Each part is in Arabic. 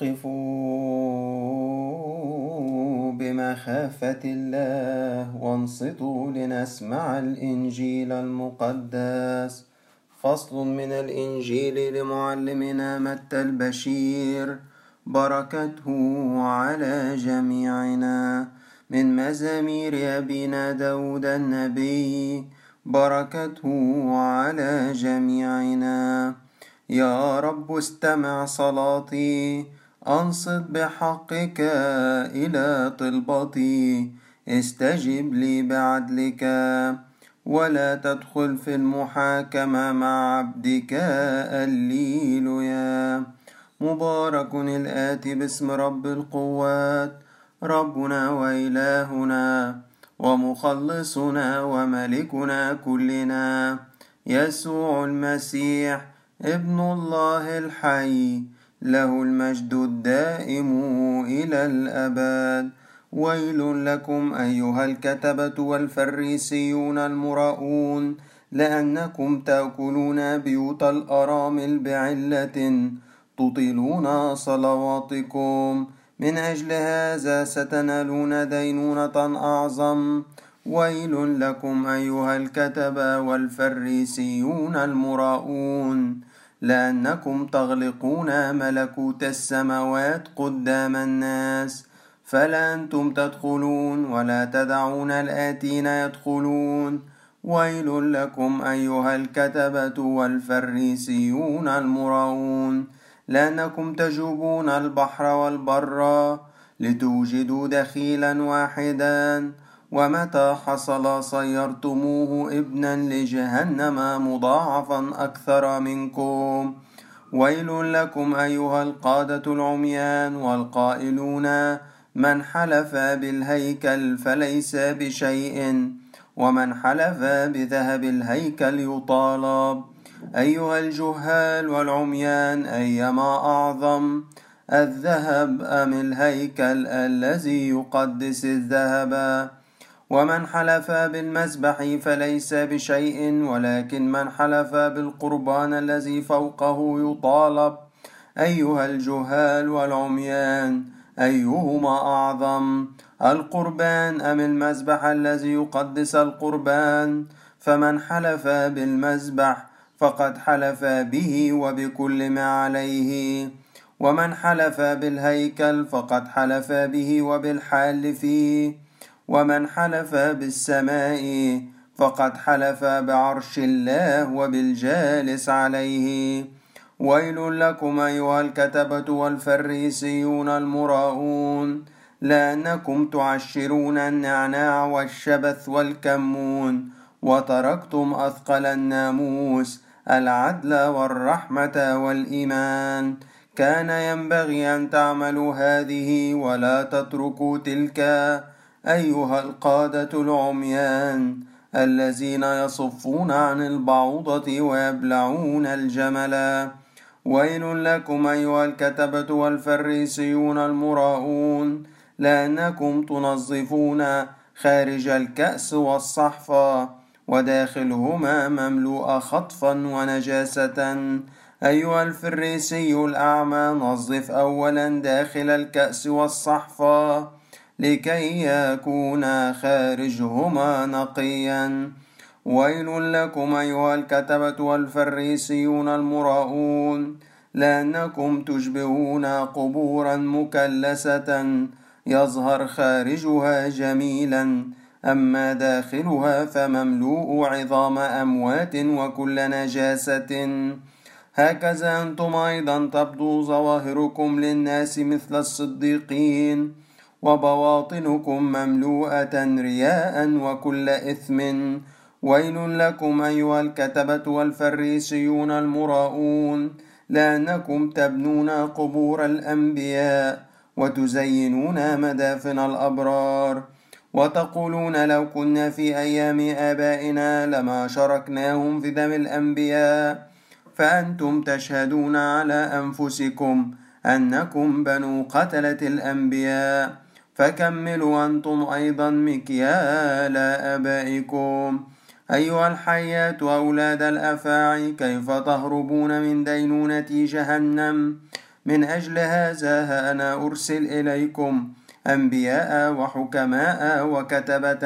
قفوا بمخافة الله وانصتوا لنسمع الإنجيل المقدس. فصل من الإنجيل لمعلمنا متى البشير. بركته على جميعنا من مزامير أبينا داود النبي. بركته على جميعنا. يا رب استمع صلاتي أنصت بحقك إلى طلبتي استجب لي بعدلك. ولا تدخل في المحاكمة مع عبدك الليلويا مبارك الآتي باسم رب القوات. ربنا وإلهنا ومخلصنا وملكنا كلنا. يسوع المسيح ابن الله الحي. له المجد الدائم إلى الأبد. ويل لكم أيها الكتبة والفريسيون المراؤون لأنكم تأكلون بيوت الأرامل بعلة تطيلون صلواتكم. من أجل هذا ستنالون دينونة أعظم. ويل لكم أيها الكتبة والفريسيون المراؤون لأنكم تغلقون ملكوت السماوات قدام الناس فلا أنتم تدخلون ولا تدعون الآتين يدخلون. ويل لكم أيها الكتبة والفريسيون المراؤون لأنكم تجوبون البحر والبر لتوجدوا دخيلا واحدا. ومتى حصل صيرتموه ابنا لجهنم مضاعفا أكثر منكم. ويل لكم أيها القادة العميان والقائلون من حلف بالهيكل فليس بشيء ومن حلف بذهب الهيكل يطالب أيها الجهال والعميان أيما أعظم الذهب أم الهيكل الذي يقدس الذهب؟ ومن حلف بالمسبح فليس بشيء ولكن من حلف بالقربان الذي فوقه يطالب. أيها الجهال والعميان أيهما أعظم القربان أم المسبح الذي يقدس القربان؟ فمن حلف بالمسبح فقد حلف به وبكل ما عليه. ومن حلف بالهيكل فقد حلف به وبالحال فيه. ومن حلف بالسماء فقد حلف بعرش الله وبالجالس عليه. ويل لكم أيها الكتبة والفريسيون المراؤون لأنكم تعشرون النعناع والشبث والكمون وتركتم أثقل الناموس العدل والرحمة والإيمان. كان ينبغي أن تعملوا هذه ولا تتركوا تلك. أيها القادة العميان الذين يصفون عن البعوضة ويبلعون الجمل. ويل لكم أيها الكتبة والفريسيون المراؤون لأنكم تنظفون خارج الكأس والصحفة وداخلهما مملوء خطفا ونجاسة. أيها الفريسي الأعمى نظف أولا داخل الكأس والصحفة لكي يكون خارجهما نقيا. ويل لكم أيها الكتبة والفريسيون المراؤون لأنكم تشبهون قبورا مكلسة يظهر خارجها جميلا أما داخلها فمملوء عظام أموات وكل نجاسة. هكذا أنتم أيضا تبدو ظواهركم للناس مثل الصديقين. وبواطنكم مملوءة رياء وكل إثم. ويل لكم أيها الكتبة والفريسيون المراؤون لأنكم تبنون قبور الأنبياء وتزينون مدافن الأبرار. وتقولون لو كنا في أيام آبائنا لما شركناهم في دم الأنبياء فأنتم تشهدون على أنفسكم أنكم بنو قتلة الأنبياء. فكملوا أنتم أيضا مكيال آبائكم. أيها الحيات أولاد الأفاعي كيف تهربون من دينونة جهنم؟ من أجل هذا ها أنا أرسل إليكم أنبياء وحكماء وكتبة.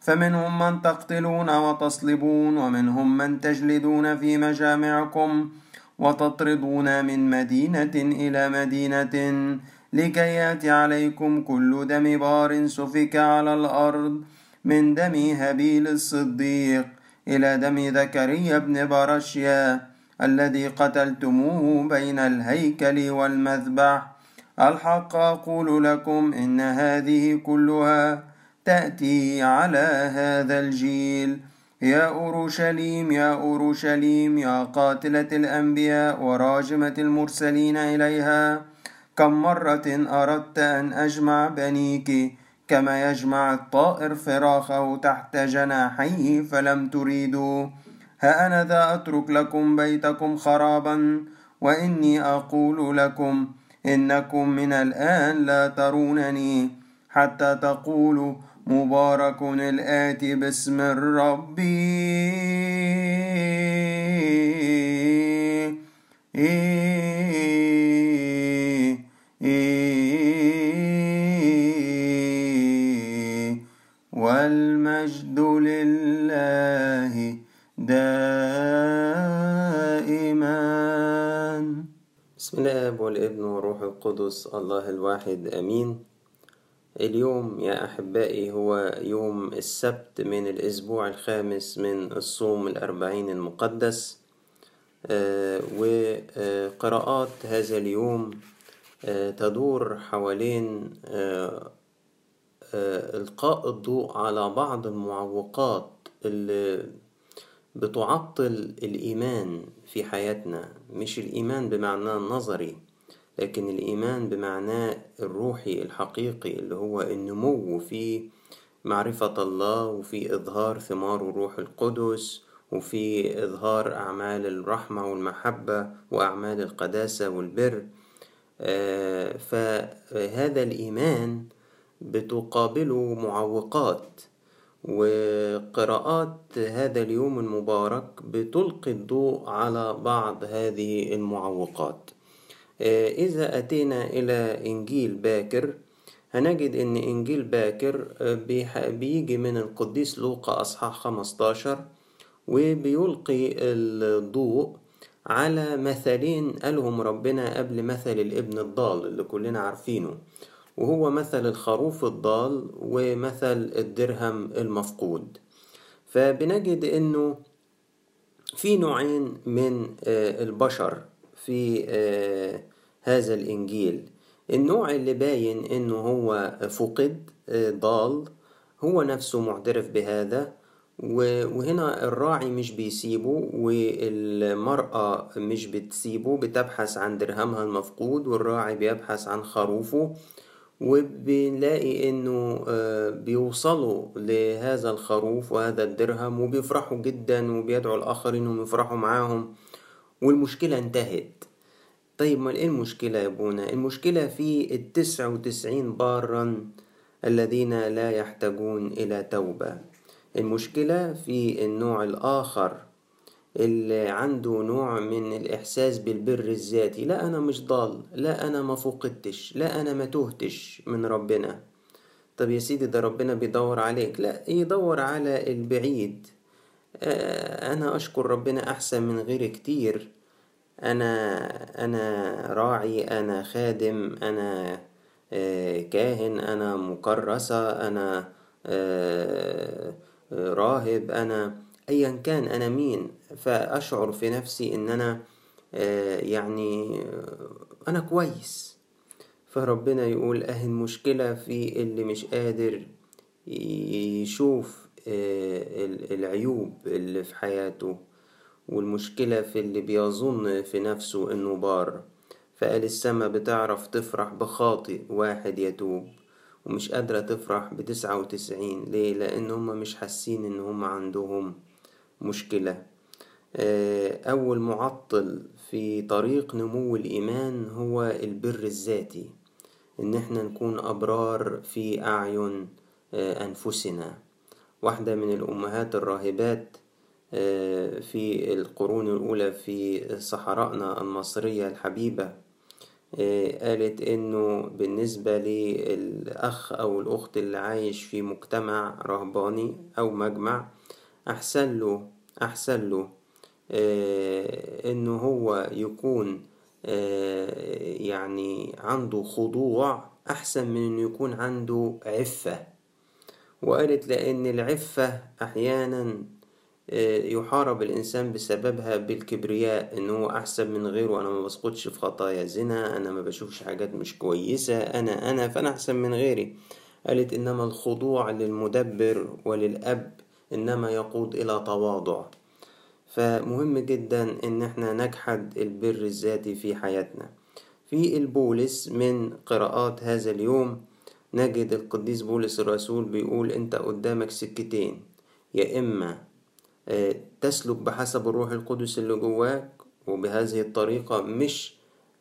فمنهم من تقتلون وتصلبون ومنهم من تجلدون في مجامعكم وتطردون من مدينة إلى مدينة. لكي يأتي عليكم كل دم بار سفك على الأرض من دم هابيل الصديق إلى دم زكريا بن برشيا الذي قتلتموه بين الهيكل والمذبح. الحق أقول لكم إن هذه كلها تأتي على هذا الجيل. يا أورشليم يا أورشليم يا قاتلة الأنبياء وراجمة المرسلين إليها. كم مرة أردت أن أجمع بنيك؟ كما يجمع الطائر فراخه تحت جناحيه فلم تريدوا. ها أنا ذا أترك لكم بيتكم خرابا وإني أقول لكم إنكم من الآن لا ترونني. حتى تقولوا مبارك الآتي باسم الرب والمجد بسم الله والابن والروح القدس الله الواحد آمين. اليوم يا أحبائي هو يوم السبت من الأسبوع الخامس من الصوم الأربعين المقدس. آه، وقراءات هذا اليوم آه، تدور حوالين آه، إلقاء الضوء على بعض المعوقات اللي بتعطل الإيمان في حياتنا مش الإيمان بمعناه النظري لكن الإيمان بمعناه الروحي الحقيقي اللي هو النمو في معرفة الله وفي إظهار ثمار الروح القدس وفي إظهار أعمال الرحمة والمحبة وأعمال القداسة والبر. آه، فهذا الإيمان بتقابله معوقات. وقراءات هذا اليوم المبارك بتلقي الضوء على بعض هذه المعوقات. آه، إذا أتينا إلى إنجيل باكر هنجد إن إنجيل باكر آه، بيجي من القديس لوقا أصحاح 15 وبيلقي الضوء على مثلين قالهم ربنا قبل مثل الابن الضال اللي كلنا عارفينه. وهو مثل الخروف الضال ومثل الدرهم المفقود. فبنجد إنه في نوعين من آه، البشر في آه، هذا الإنجيل. النوع اللي باين إنه هو فقد آه، ضال هو نفسه معترف بهذا. وهنا الراعي مش بيسيبه والمرأة مش بتسيبه بتبحث عن درهمها المفقود والراعي بيبحث عن خروفه. وبنلاقي إنه آه، بيوصلوا لهذا الخروف وهذا الدرهم وبيفرحوا جدا وبيدعوا الاخرين إنهم يفرحوا معاهم والمشكلة انتهت. طيب ما إيه المشكلة يا أبونا؟ المشكلة في التسعة وتسعين بارا الذين لا يحتاجون إلى توبة. المشكلة في النوع الآخر اللي عنده نوع من الإحساس بالبر الذاتي. لا أنا مش ضال لا أنا ما فقدتش لا أنا ما تهتش من ربنا. طب يا سيدي ده ربنا بيدور عليك. لا يدور على البعيد. آه، أنا أشكر ربنا أحسن من غيري كتير. أنا أنا راعي أنا خادم أنا آه، كاهن أنا مكرسة أنا آه، راهب أنا ايا كان أنا مين فأشعر في نفسي إن أنا آه، يعني آه، أنا كويس. فربنا يقول آه المشكلة في اللي مش قادر يشوف آه، العيوب اللي في حياته والمشكلة في اللي بيظن في نفسه إنه بار. فقال السما بتعرف تفرح بخاطئ واحد يتوب ومش قادرة تفرح بتسعة وتسعين ليه؟ لأن هما مش حاسين إن هما عندهم. مشكلة. آه، أول معطل في طريق نمو الإيمان هو البر الذاتي إن إحنا نكون أبرار في أعين آه، أنفسنا. واحدة من الأمهات الراهبات آه، في القرون الأولى في صحراءنا المصرية الحبيبة قالت إنه بالنسبة للأخ أو الأخت اللي عايش في مجتمع رهباني أو مجمع أحسن له أحسن له آه، إنه هو يكون آه، يعني عنده خضوع أحسن من إنه يكون عنده عفة. وقالت لأن العفة أحيانا آه، يحارب الإنسان بسببها بالكبرياء إن هو أحسن من غيره. أنا ما بسقطش في خطايا زنا أنا ما بشوفش حاجات مش كويسة أنا أنا فأنا أحسن من غيري. قالت إنما الخضوع للمدبر وللأب إنما يقود إلى تواضع. فمهم جدا إن إحنا نجحد البر الذاتي في حياتنا. في البولس من قراءات هذا اليوم نجد القديس بولس الرسول بيقول أنت قدامك سكتين. يا إما آه، تسلك بحسب الروح القدس اللي جواك وبهذه الطريقة مش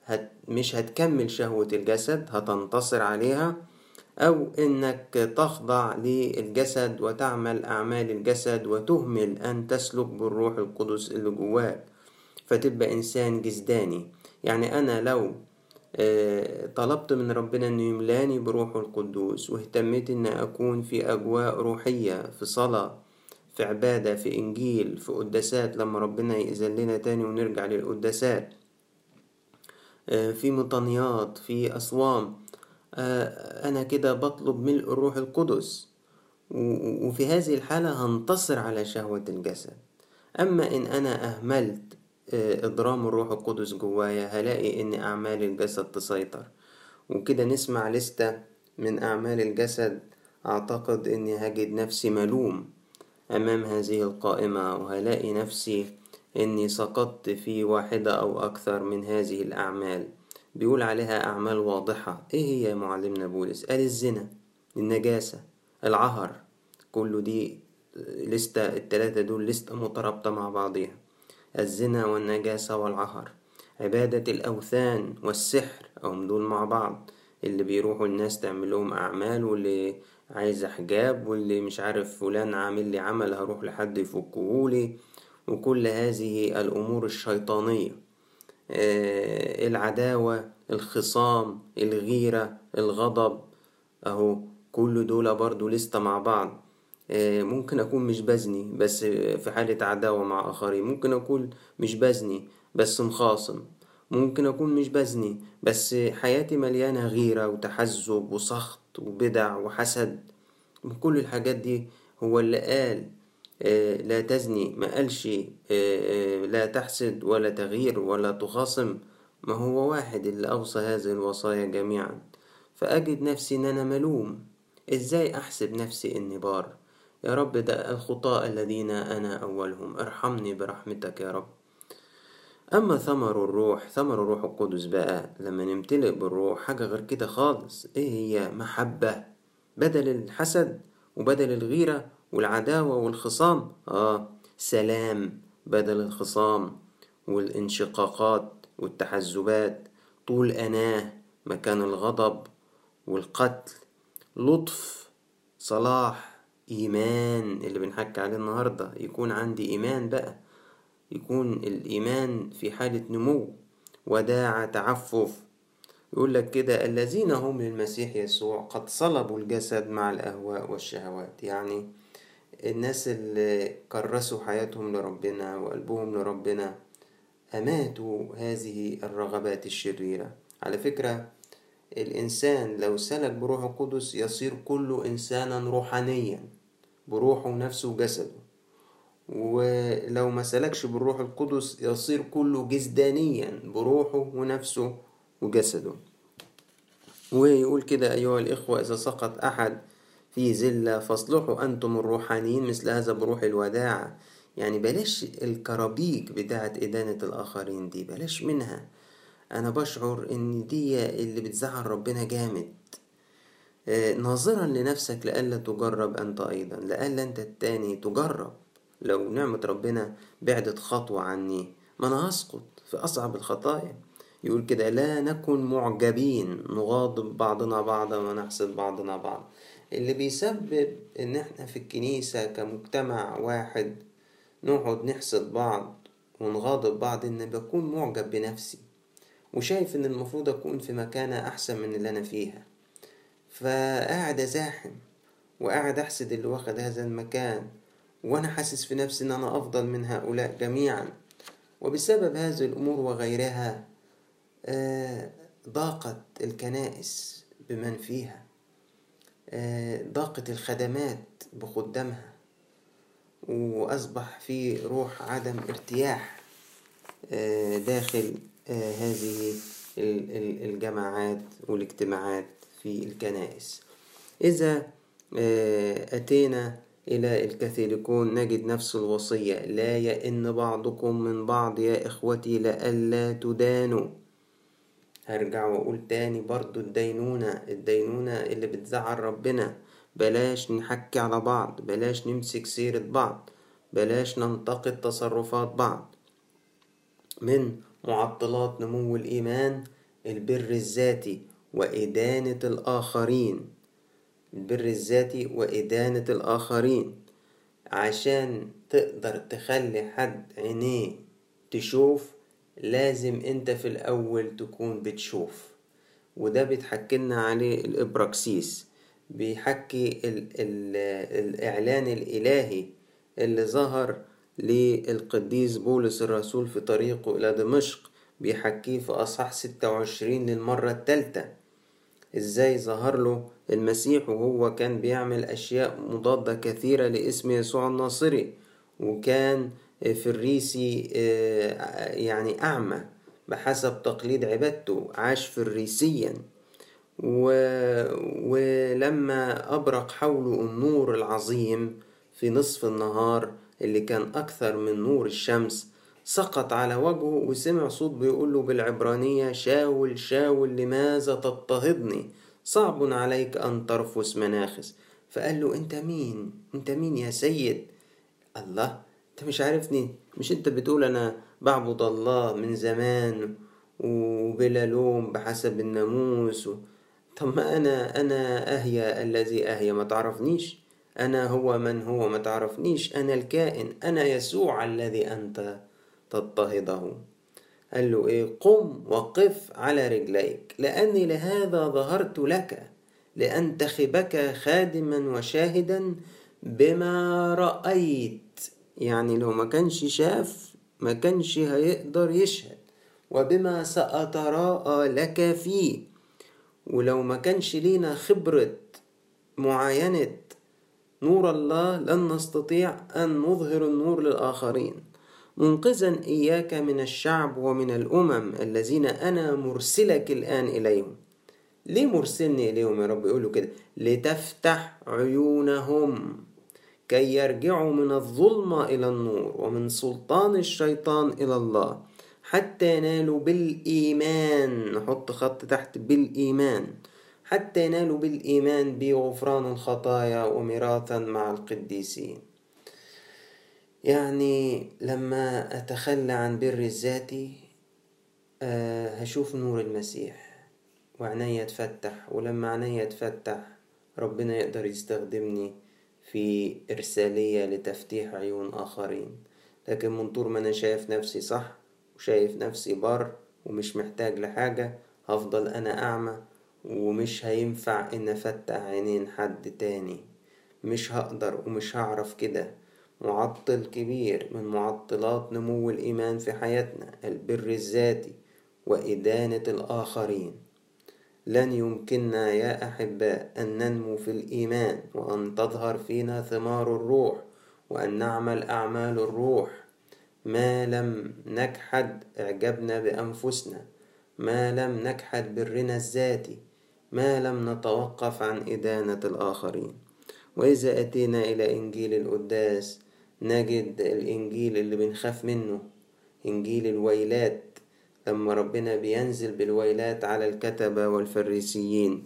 هت مش هتكمل شهوة الجسد هتنتصر عليها أو إنك تخضع للجسد وتعمل أعمال الجسد وتهمل أن تسلك بالروح القدس اللي جواك. فتبقى إنسان جسداني. يعني أنا لو آه، طلبت من ربنا إنه يملاني بروحه القدوس واهتميت إن أكون في أجواء روحية في صلاة في عبادة في إنجيل في قداسات لما ربنا يأذن لنا تاني ونرجع للقداسات آه، في مطنيات في أصوام أنا كده بطلب ملء الروح القدس. وفي هذه الحالة هنتصر على شهوة الجسد. أما إن أنا أهملت آه، إضرام الروح القدس جوايا هلاقي إن أعمال الجسد تسيطر. وكده نسمع لستة من أعمال الجسد أعتقد إني هجد نفسي ملوم أمام هذه القائمة وهلاقي نفسي إني سقطت في واحدة أو أكثر من هذه الأعمال. بيقول عليها أعمال واضحة. إيه هي يا معلمنا بولس؟ قال الزنا النجاسة العهر. كله دي لستة التلاتة دول لستة مترابطة مع بعضيها. الزنا والنجاسة والعهر. عبادة الأوثان والسحر هم دول مع بعض. اللي بيروحوا الناس تعمل لهم أعمال واللي عايز حجاب واللي مش عارف فلان عامل لي عمل هروح لحد يفكهولي. وكل هذه الأمور الشيطانية. العداوة الخصام الغيرة الغضب. أهو كل دول برضو لسه مع بعض. آه، ممكن أكون مش بزني بس في حالة عداوة مع آخرين. ممكن أكون مش بزني بس مخاصم ممكن أكون مش بزني بس حياتي مليانة غيرة وتحزب وسخط وبدع وحسد. كل الحاجات دي هو اللي قال. آه، لا تزني ما قالش آه، آه، لا تحسد ولا تغير ولا تخاصم. ما هو واحد اللي أوصى هذه الوصايا جميعا. فأجد نفسي إن أنا ملوم. إزاي أحسب نفسي إني بار؟ يا رب ده الخطاء الذين أنا أولهم. ارحمني برحمتك يا رب. أما ثمر الروح ثمر الروح القدس بقى. لما نمتلئ بالروح حاجة غير كده خالص. إيه هي؟ محبة. بدل الحسد وبدل الغيرة والعداوة والخصام آه سلام بدل الخصام والانشقاقات والتحزبات. طول أناه مكان الغضب والقتل. لطف صلاح إيمان. اللي بنحكي عليه النهاردة يكون عندي إيمان بقى. يكون الإيمان في حالة نمو وداعة تعفف. يقول لك كده الذين هم للمسيح يسوع قد صلبوا الجسد مع الأهواء والشهوات. يعني الناس اللي كرسوا حياتهم لربنا وقلبهم لربنا أماتوا هذه الرغبات الشريرة. على فكرة الإنسان لو سلك بروح القدس يصير كله إنسانا روحانيا بروحه ونفسه وجسده. ولو ما سلكش بالروح القدس يصير كله جسدانيا بروحه ونفسه وجسده. ويقول كده أيها الإخوة إذا سقط أحد في زلة فاصلحوا أنتم الروحانيين مثل هذا بروح الوداع. يعني بلاش الكرابيك بتاعة إدانة الآخرين دي بلاش منها. أنا بشعر إن دي اللي بتزعل ربنا جامد. آه، ناظرا لنفسك لئلا تجرب أنت أيضا لئلا أنت التاني تجرب. لو نعمة ربنا بعدت خطوة عني ما أنا هسقط في أصعب الخطايا. يقول كده لا نكن معجبين نغاضب بعضنا بعضا ونحسد بعضنا بعض. اللي بيسبب إن إحنا في الكنيسة كمجتمع واحد نقعد نحسد بعض ونغاضب بعض إن بكون معجب بنفسي وشايف إن المفروض أكون في مكانة أحسن من اللي أنا فيها. فقاعد أزاحم وقاعد أحسد اللي واخد هذا المكان وأنا حاسس في نفسي إن أنا أفضل من هؤلاء جميعا. وبسبب هذه الأمور وغيرها آه، ضاقت الكنائس بمن فيها. ضاقت الخدمات بخدامها وأصبح في روح عدم ارتياح آه، داخل هذه الجماعات والاجتماعات في الكنائس. إذا أتينا إلى الكاثوليكون نجد نفس الوصية لا يئن بعضكم من بعض يا إخوتي لئلا تدانوا. هرجع وأقول تاني برضو الدينونة الدينونة اللي بتزعل ربنا. بلاش نحكي على بعض بلاش نمسك سيرة بعض بلاش ننتقد تصرفات بعض. من معطلات نمو الإيمان البر الذاتي وإدانة الآخرين. البر الذاتي وإدانة الآخرين. عشان تقدر تخلي حد عينيه تشوف لازم انت في الأول تكون بتشوف وده بيتحكلنا عليه الإبراكسيس بيحكي ال ال الإعلان الإلهي اللي ظهر للقديس بولس الرسول في طريقه إلى دمشق بيحكيه في ستة وعشرين للمرة التالتة. إزاي ظهر له المسيح وهو كان بيعمل أشياء مضادة كثيرة لاسم يسوع الناصري وكان فريسي يعني أعمى بحسب تقليد عبادته عاش فريسيا. و... ولما أبرق حوله النور العظيم في نصف النهار اللي كان أكثر من نور الشمس سقط على وجهه وسمع صوت بيقول له بالعبرانية شاول شاول لماذا تضطهدني؟ صعب عليك أن ترفس مناخس. فقال له أنت مين؟ أنت مين يا سيد؟ الله أنت مش عارفني. مش أنت بتقول أنا بعبد الله من زمان وبلا لوم بحسب الناموس و... طب ما أنا أنا أهيا الذي أهيا ما تعرفنيش. أنا هو من هو ما تعرفنيش. أنا الكائن أنا يسوع الذي أنت تضطهده. قال له إيه؟ قم وقف على رجليك لأني لهذا ظهرت لك لأنتخبك خادما وشاهدا بما رأيت. يعني لو ما كانش شاف ما كانش هيقدر يشهد. وبما سأتراءى لك فيه. ولو ما كانش لينا خبرة معاينة نور الله لن نستطيع أن نظهر النور للآخرين. منقذا إياك من الشعب ومن الأمم الذين أنا مرسلك الآن إليهم. ليه مرسلني إليهم يا رب؟ يقولوا كده. لتفتح عيونهم. كي يرجعوا من الظلمة إلى النور ومن سلطان الشيطان إلى الله حتى ينالوا بالإيمان. نحط خط تحت بالإيمان. حتى ينالوا بالإيمان بغفران الخطايا وميراثا مع القديسين. يعني لما أتخلى عن بر الذاتي أه هشوف نور المسيح وعناية تفتح ولما عناية تفتح ربنا يقدر يستخدمني في إرسالية لتفتيح عيون آخرين. لكن من طول ما أنا شايف نفسي صح وشايف نفسي بر ومش محتاج لحاجة هفضل أنا أعمى ومش هينفع إن أفتح عينين حد تاني. مش هقدر ومش هعرف كده. معطل كبير من معطلات نمو الإيمان في حياتنا البر الذاتي وإدانة الآخرين. لن يمكننا يا أحباء أن ننمو في الإيمان وأن تظهر فينا ثمار الروح وأن نعمل أعمال الروح. ما لم نجحد إعجابنا بأنفسنا. ما لم نجحد برنا الذاتي. ما لم نتوقف عن إدانة الآخرين. وإذا أتينا إلى إنجيل القداس نجد الإنجيل اللي بنخاف منه إنجيل الويلات. لما ربنا بينزل بالويلات على الكتبة والفريسيين.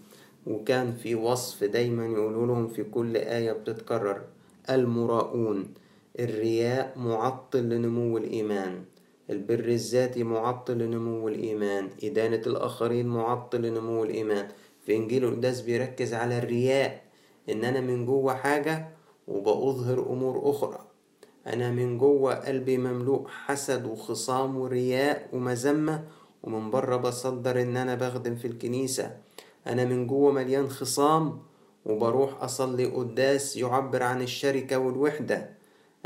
وكان في وصف دايما يقولوا لهم في كل آية بتتكرر. المراؤون. الرياء معطل لنمو الإيمان. البر الذاتي معطل لنمو الإيمان. إدانة الآخرين معطل لنمو الإيمان. في إنجيل القداس بيركز على الرياء. إن أنا من جوه حاجة وبأظهر أمور أخرى. أنا من جوه قلبي مملوء حسد وخصام ورياء ومذمة ومن بره بصدر إن أنا بخدم في الكنيسة. أنا من جوه مليان خصام وبروح أصلي قداس يعبر عن الشركة والوحدة.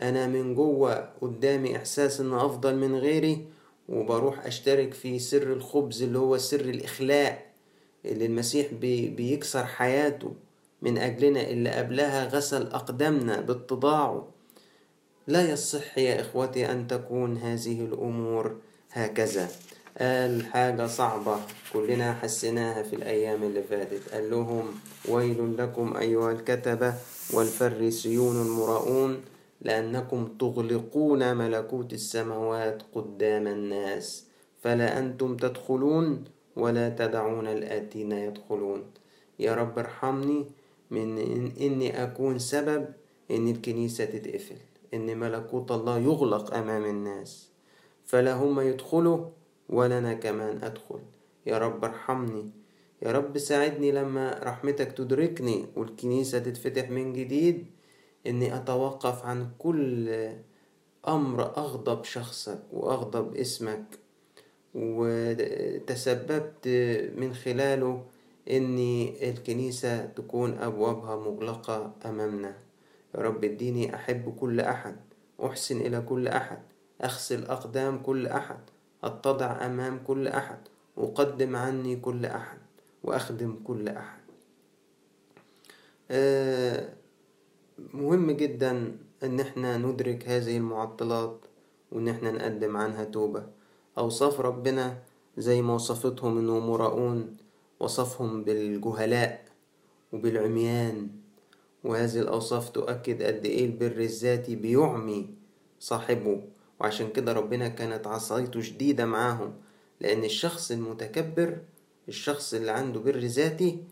أنا من جوه قدامي إحساس ان أفضل من غيري وبروح أشترك في سر الخبز اللي هو سر الإخلاء اللي المسيح بي بيكسر حياته. من أجلنا اللي قبلها غسل أقدامنا باتضاعه. لا يصح يا إخوتي أن تكون هذه الأمور هكذا. قال حاجة صعبة. كلنا حسيناها في الأيام اللي فاتت. قال لهم ويل لكم أيها الكتبة والفريسيون المراؤون لأنكم تغلقون ملكوت السماوات قدام الناس فلا أنتم تدخلون ولا تدعون الآتين يدخلون. يا رب ارحمني من إن إني أكون سبب إن الكنيسة تتقفل. إن ملكوت الله يغلق أمام الناس فلا هم يدخلوا ولا أنا كمان أدخل. يا رب ارحمني يا رب ساعدني لما رحمتك تدركني والكنيسة تتفتح من جديد إني أتوقف عن كل أمر أغضب شخصك وأغضب اسمك وتسببت من خلاله إن الكنيسة تكون أبوابها مغلقة أمامنا. يا رب اديني أحب كل أحد أحسن إلى كل أحد أغسل أقدام كل أحد أتضع أمام كل أحد أقدم عني كل أحد وأخدم كل أحد. مهم جدا إن إحنا ندرك هذه المعطلات وإن إحنا نقدم عنها توبة. أوصاف ربنا زي ما وصفتهم إنهم مراؤون وصفهم بالجهلاء وبالعميان وهذه الأوصاف تؤكد قد إيه البر الذاتي بيعمي صاحبه. وعشان كده ربنا كانت عصايته شديدة معاهم لأن الشخص المتكبر الشخص اللي عنده بر ذاتي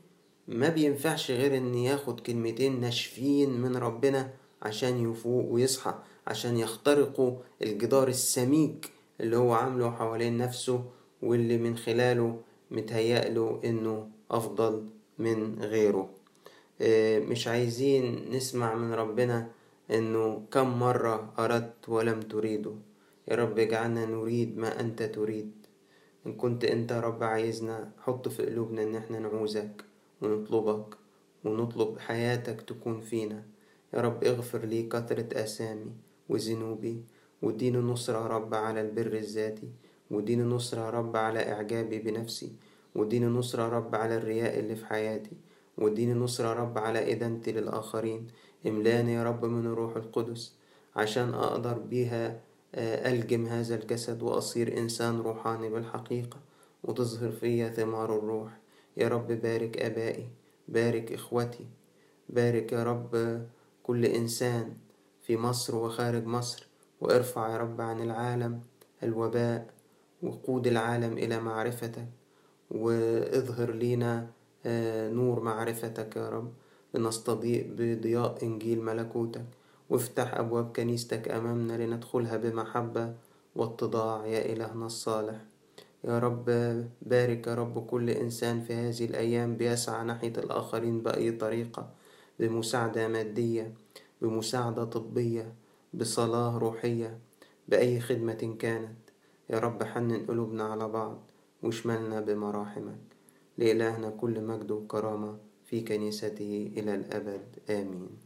ما بينفعش غير إن ياخد كلمتين ناشفين من ربنا عشان يفوق ويصحى عشان يخترقوا الجدار السميك اللي هو عامله حوالين نفسه واللي من خلاله متهيأله إنه أفضل من غيره. مش عايزين نسمع من ربنا إنه كم مرة أردت ولم تريده. يا رب اجعلنا نريد ما أنت تريد. إن كنت أنت يا رب عايزنا حط في قلوبنا إن إحنا نعوزك ونطلبك ونطلب حياتك تكون فينا. يا رب اغفر لي كثرة آثامي وذنوبي واديني نصرة يا رب على البر الذاتي واديني نصرة يا رب على إعجابي بنفسي واديني نصرة يا رب على الرياء اللي في حياتي. واديني نصرة يا رب على إدانتي للآخرين. املاني يا رب من الروح القدس عشان أقدر بيها ألجم هذا الجسد وأصير إنسان روحاني بالحقيقة وتظهر فيا ثمار الروح. يا رب بارك آبائي بارك إخوتي بارك يا رب كل إنسان في مصر وخارج مصر وارفع يا رب عن العالم الوباء وقود العالم إلى معرفتك واظهر لينا نور معرفتك يا رب. لنستضيء بضياء إنجيل ملكوتك. وافتح أبواب كنيستك أمامنا لندخلها بمحبة واتضاع يا إلهنا الصالح. يا رب بارك يا رب كل إنسان في هذه الأيام بيسعى ناحية الآخرين بأي طريقة. بمساعدة مادية بمساعدة طبية بصلاة روحية بأي خدمة كانت. يا رب حنن قلوبنا على بعض واشملنا بمراحمك. لإلهنا كل مجد وكرامة في كنيسته إلى الأبد. آمين.